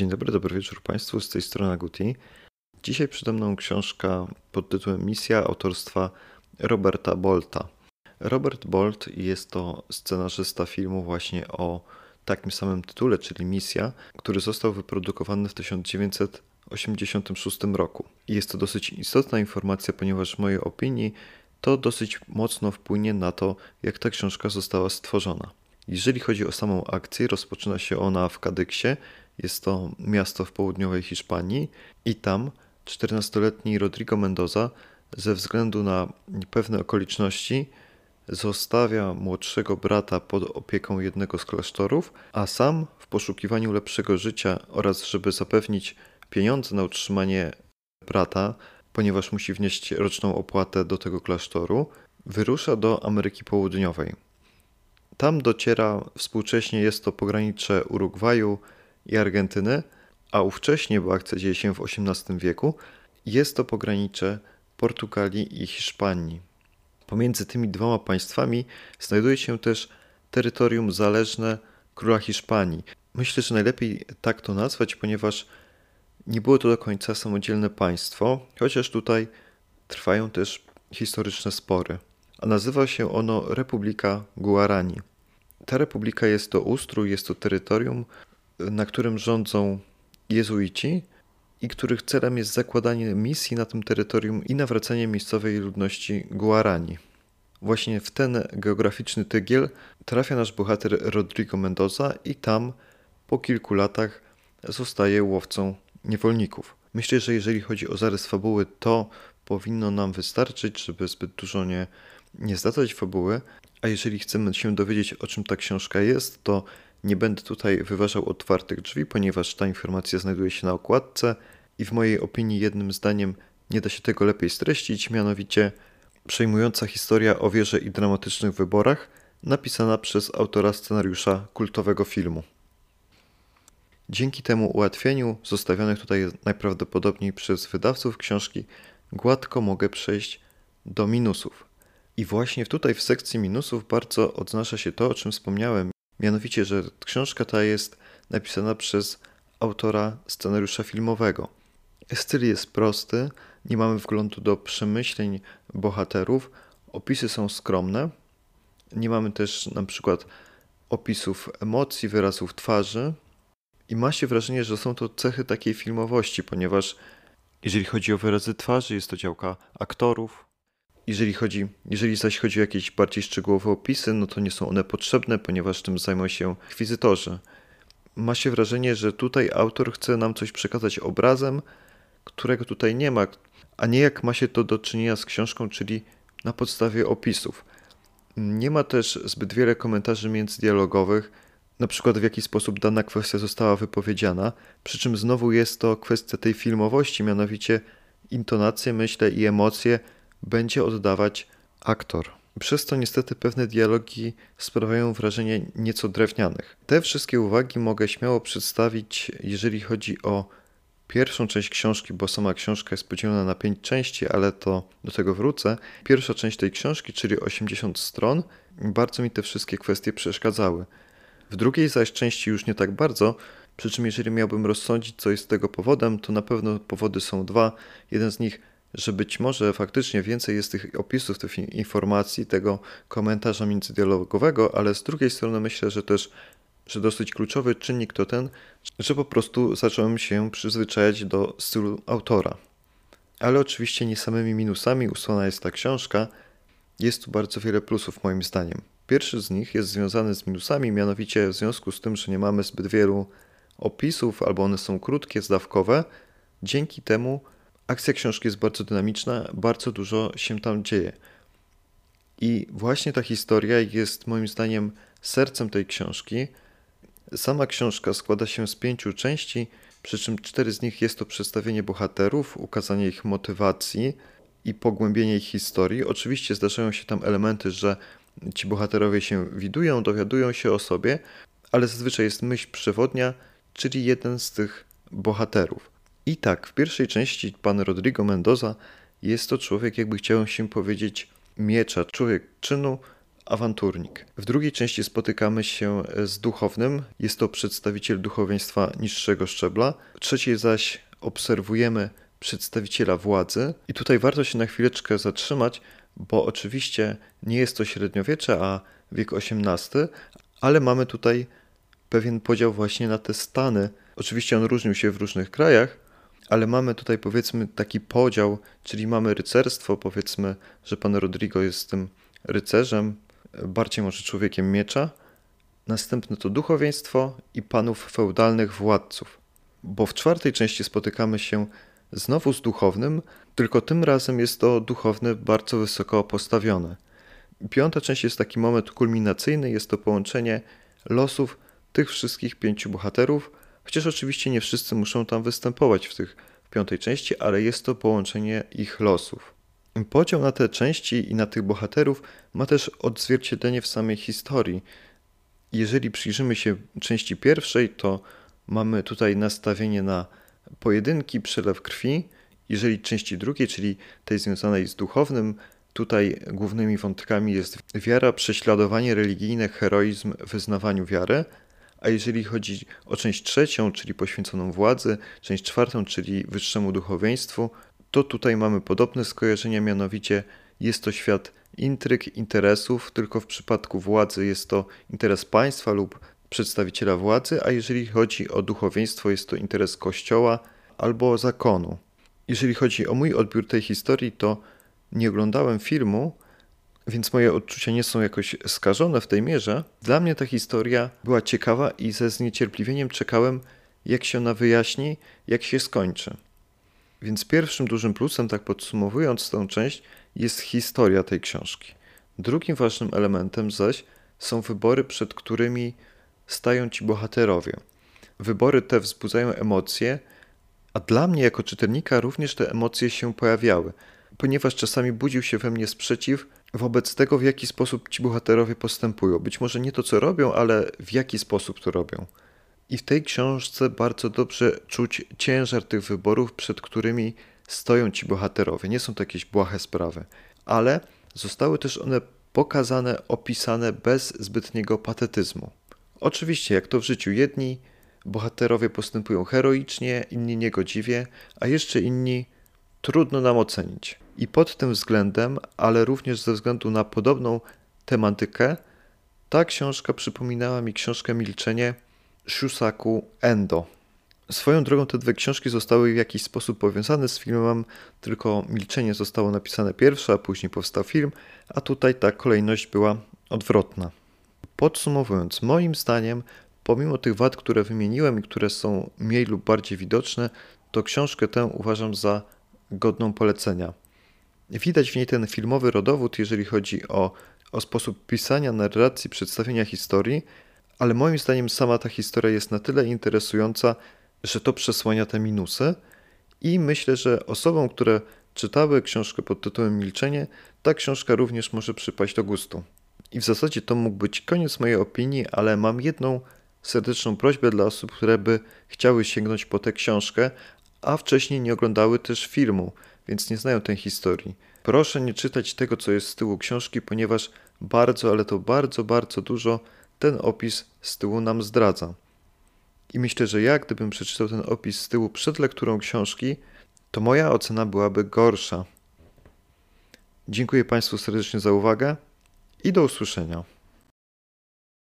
Dzień dobry, dobry wieczór Państwu, z tej strony Guti. Dzisiaj przede mną książka pod tytułem Misja autorstwa Roberta Bolta. Robert Bolt jest to scenarzysta filmu właśnie o takim samym tytule, czyli Misja, który został wyprodukowany w 1986 roku. Jest to dosyć istotna informacja, ponieważ w mojej opinii to dosyć mocno wpłynie na to, jak ta książka została stworzona. Jeżeli chodzi o samą akcję, rozpoczyna się ona w Kadyksie. Jest to miasto w południowej Hiszpanii i tam 14-letni Rodrigo Mendoza ze względu na pewne okoliczności zostawia młodszego brata pod opieką jednego z klasztorów, a sam w poszukiwaniu lepszego życia oraz żeby zapewnić pieniądze na utrzymanie brata, ponieważ musi wnieść roczną opłatę do tego klasztoru, wyrusza do Ameryki Południowej. Tam dociera współcześnie jest to pogranicze Urugwaju i Argentyny, a ówcześnie, bo akcja dzieje się w XVIII wieku, jest to pogranicze Portugalii i Hiszpanii. Pomiędzy tymi dwoma państwami znajduje się też terytorium zależne króla Hiszpanii. Myślę, że najlepiej tak to nazwać, ponieważ nie było to do końca samodzielne państwo, chociaż tutaj trwają też historyczne spory. A nazywa się ono Republika Guarani. Ta republika jest to ustrój, jest to terytorium, na którym rządzą jezuici i których celem jest zakładanie misji na tym terytorium i nawracanie miejscowej ludności Guarani. Właśnie w ten geograficzny tygiel trafia nasz bohater Rodrigo Mendoza i tam po kilku latach zostaje łowcą niewolników. Myślę, że jeżeli chodzi o zarys fabuły, to powinno nam wystarczyć, żeby zbyt dużo nie, nie zdradzać fabuły, a jeżeli chcemy się dowiedzieć, o czym ta książka jest, to nie będę tutaj wyważał otwartych drzwi, ponieważ ta informacja znajduje się na okładce i w mojej opinii jednym zdaniem nie da się tego lepiej streścić, mianowicie przejmująca historia o wierze i dramatycznych wyborach, napisana przez autora scenariusza kultowego filmu. Dzięki temu ułatwieniu, zostawionych tutaj najprawdopodobniej przez wydawców książki, gładko mogę przejść do minusów. I właśnie tutaj w sekcji minusów bardzo odznacza się to, o czym wspomniałem, mianowicie, że książka ta jest napisana przez autora scenariusza filmowego. Styl jest prosty, nie mamy wglądu do przemyśleń bohaterów, opisy są skromne, nie mamy też na przykład opisów emocji, wyrazów twarzy i ma się wrażenie, że są to cechy takiej filmowości, ponieważ jeżeli chodzi o wyrazy twarzy, jest to działka aktorów, jeżeli, chodzi, jeżeli zaś chodzi o jakieś bardziej szczegółowe opisy, no to nie są one potrzebne, ponieważ tym zajmują się akwizytorzy. Ma się wrażenie, że tutaj autor chce nam coś przekazać obrazem, którego tutaj nie ma, a nie jak ma się to do czynienia z książką, czyli na podstawie opisów. Nie ma też zbyt wiele komentarzy międzydialogowych, na przykład w jaki sposób dana kwestia została wypowiedziana, przy czym znowu jest to kwestia tej filmowości, mianowicie intonacje, myślę i emocje będzie oddawać aktor. Przez to niestety pewne dialogi sprawiają wrażenie nieco drewnianych. Te wszystkie uwagi mogę śmiało przedstawić, jeżeli chodzi o pierwszą część książki, bo sama książka jest podzielona na pięć części, ale to do tego wrócę. Pierwsza część tej książki, czyli 80 stron, bardzo mi te wszystkie kwestie przeszkadzały. W drugiej zaś części już nie tak bardzo, przy czym jeżeli miałbym rozsądzić, co jest tego powodem, to na pewno powody są dwa. Jeden z nich że być może faktycznie więcej jest tych opisów, tych informacji, tego komentarza międzydialogowego, ale z drugiej strony myślę, że też że dosyć kluczowy czynnik to ten, że po prostu zacząłem się przyzwyczajać do stylu autora. Ale oczywiście nie samymi minusami usłana jest ta książka, jest tu bardzo wiele plusów moim zdaniem. Pierwszy z nich jest związany z minusami, mianowicie w związku z tym, że nie mamy zbyt wielu opisów albo one są krótkie, zdawkowe, dzięki temu akcja książki jest bardzo dynamiczna, bardzo dużo się tam dzieje. I właśnie ta historia jest moim zdaniem sercem tej książki. Sama książka składa się z pięciu części, przy czym cztery z nich jest to przedstawienie bohaterów, ukazanie ich motywacji i pogłębienie ich historii. Oczywiście zdarzają się tam elementy, że ci bohaterowie się widują, dowiadują się o sobie, ale zazwyczaj jest myśl przewodnia, czyli jeden z tych bohaterów. I tak, w pierwszej części pan Rodrigo Mendoza jest to człowiek, jakby chciałem się powiedzieć, miecza, człowiek czynu, awanturnik. W drugiej części spotykamy się z duchownym, jest to przedstawiciel duchowieństwa niższego szczebla. W trzeciej zaś obserwujemy przedstawiciela władzy. I tutaj warto się na chwileczkę zatrzymać, bo oczywiście nie jest to średniowiecze, a wiek XVIII, ale mamy tutaj pewien podział właśnie na te stany. Oczywiście on różnił się w różnych krajach, ale mamy tutaj powiedzmy taki podział, czyli mamy rycerstwo, powiedzmy, że pan Rodrigo jest tym rycerzem, bardziej może człowiekiem miecza. Następne to duchowieństwo i panów feudalnych władców. Bo w czwartej części spotykamy się znowu z duchownym, tylko tym razem jest to duchowny bardzo wysoko postawiony. Piąta część jest taki moment kulminacyjny, jest to połączenie losów tych wszystkich pięciu bohaterów, chociaż oczywiście nie wszyscy muszą tam występować w tych w piątej części, ale jest to połączenie ich losów. Podział na te części i na tych bohaterów ma też odzwierciedlenie w samej historii. Jeżeli przyjrzymy się części pierwszej, to mamy tutaj nastawienie na pojedynki, przelew krwi. Jeżeli części drugiej, czyli tej związanej z duchownym, tutaj głównymi wątkami jest wiara, prześladowanie religijne, heroizm, wyznawaniu wiary. A jeżeli chodzi o część trzecią, czyli poświęconą władzy, część czwartą, czyli wyższemu duchowieństwu, to tutaj mamy podobne skojarzenia, mianowicie jest to świat intryg, interesów, tylko w przypadku władzy jest to interes państwa lub przedstawiciela władzy, a jeżeli chodzi o duchowieństwo, jest to interes kościoła albo zakonu. Jeżeli chodzi o mój odbiór tej historii, to nie oglądałem filmu, więc moje odczucia nie są jakoś skażone w tej mierze. Dla mnie ta historia była ciekawa i ze zniecierpliwieniem czekałem, jak się ona wyjaśni, jak się skończy. Więc pierwszym dużym plusem, tak podsumowując tę część, jest historia tej książki. Drugim ważnym elementem zaś są wybory, przed którymi stają ci bohaterowie. Wybory te wzbudzają emocje, a dla mnie jako czytelnika również te emocje się pojawiały, ponieważ czasami budził się we mnie sprzeciw wobec tego, w jaki sposób ci bohaterowie postępują. Być może nie to, co robią, ale w jaki sposób to robią. I w tej książce bardzo dobrze czuć ciężar tych wyborów, przed którymi stoją ci bohaterowie. Nie są to jakieś błahe sprawy, ale zostały też one pokazane, opisane bez zbytniego patetyzmu. Oczywiście, jak to w życiu, jedni bohaterowie postępują heroicznie, inni niegodziwie, a jeszcze inni trudno nam ocenić. I pod tym względem, ale również ze względu na podobną tematykę, ta książka przypominała mi książkę Milczenie Shusaku Endo. Swoją drogą te dwie książki zostały w jakiś sposób powiązane z filmem, tylko Milczenie zostało napisane pierwsze, a później powstał film, a tutaj ta kolejność była odwrotna. Podsumowując, moim zdaniem, pomimo tych wad, które wymieniłem i które są mniej lub bardziej widoczne, to książkę tę uważam za godną polecenia. Widać w niej ten filmowy rodowód, jeżeli chodzi o, o sposób pisania, narracji, przedstawienia historii, ale moim zdaniem sama ta historia jest na tyle interesująca, że to przesłania te minusy i myślę, że osobom, które czytały książkę pod tytułem Milczenie, ta książka również może przypaść do gustu. I w zasadzie to mógł być koniec mojej opinii, ale mam jedną serdeczną prośbę dla osób, które by chciały sięgnąć po tę książkę, a wcześniej nie oglądały też filmu, więc nie znają tej historii. Proszę nie czytać tego, co jest z tyłu książki, ponieważ bardzo, ale to bardzo, bardzo dużo ten opis z tyłu nam zdradza. I myślę, że ja, gdybym przeczytał ten opis z tyłu przed lekturą książki, to moja ocena byłaby gorsza. Dziękuję Państwu serdecznie za uwagę i do usłyszenia.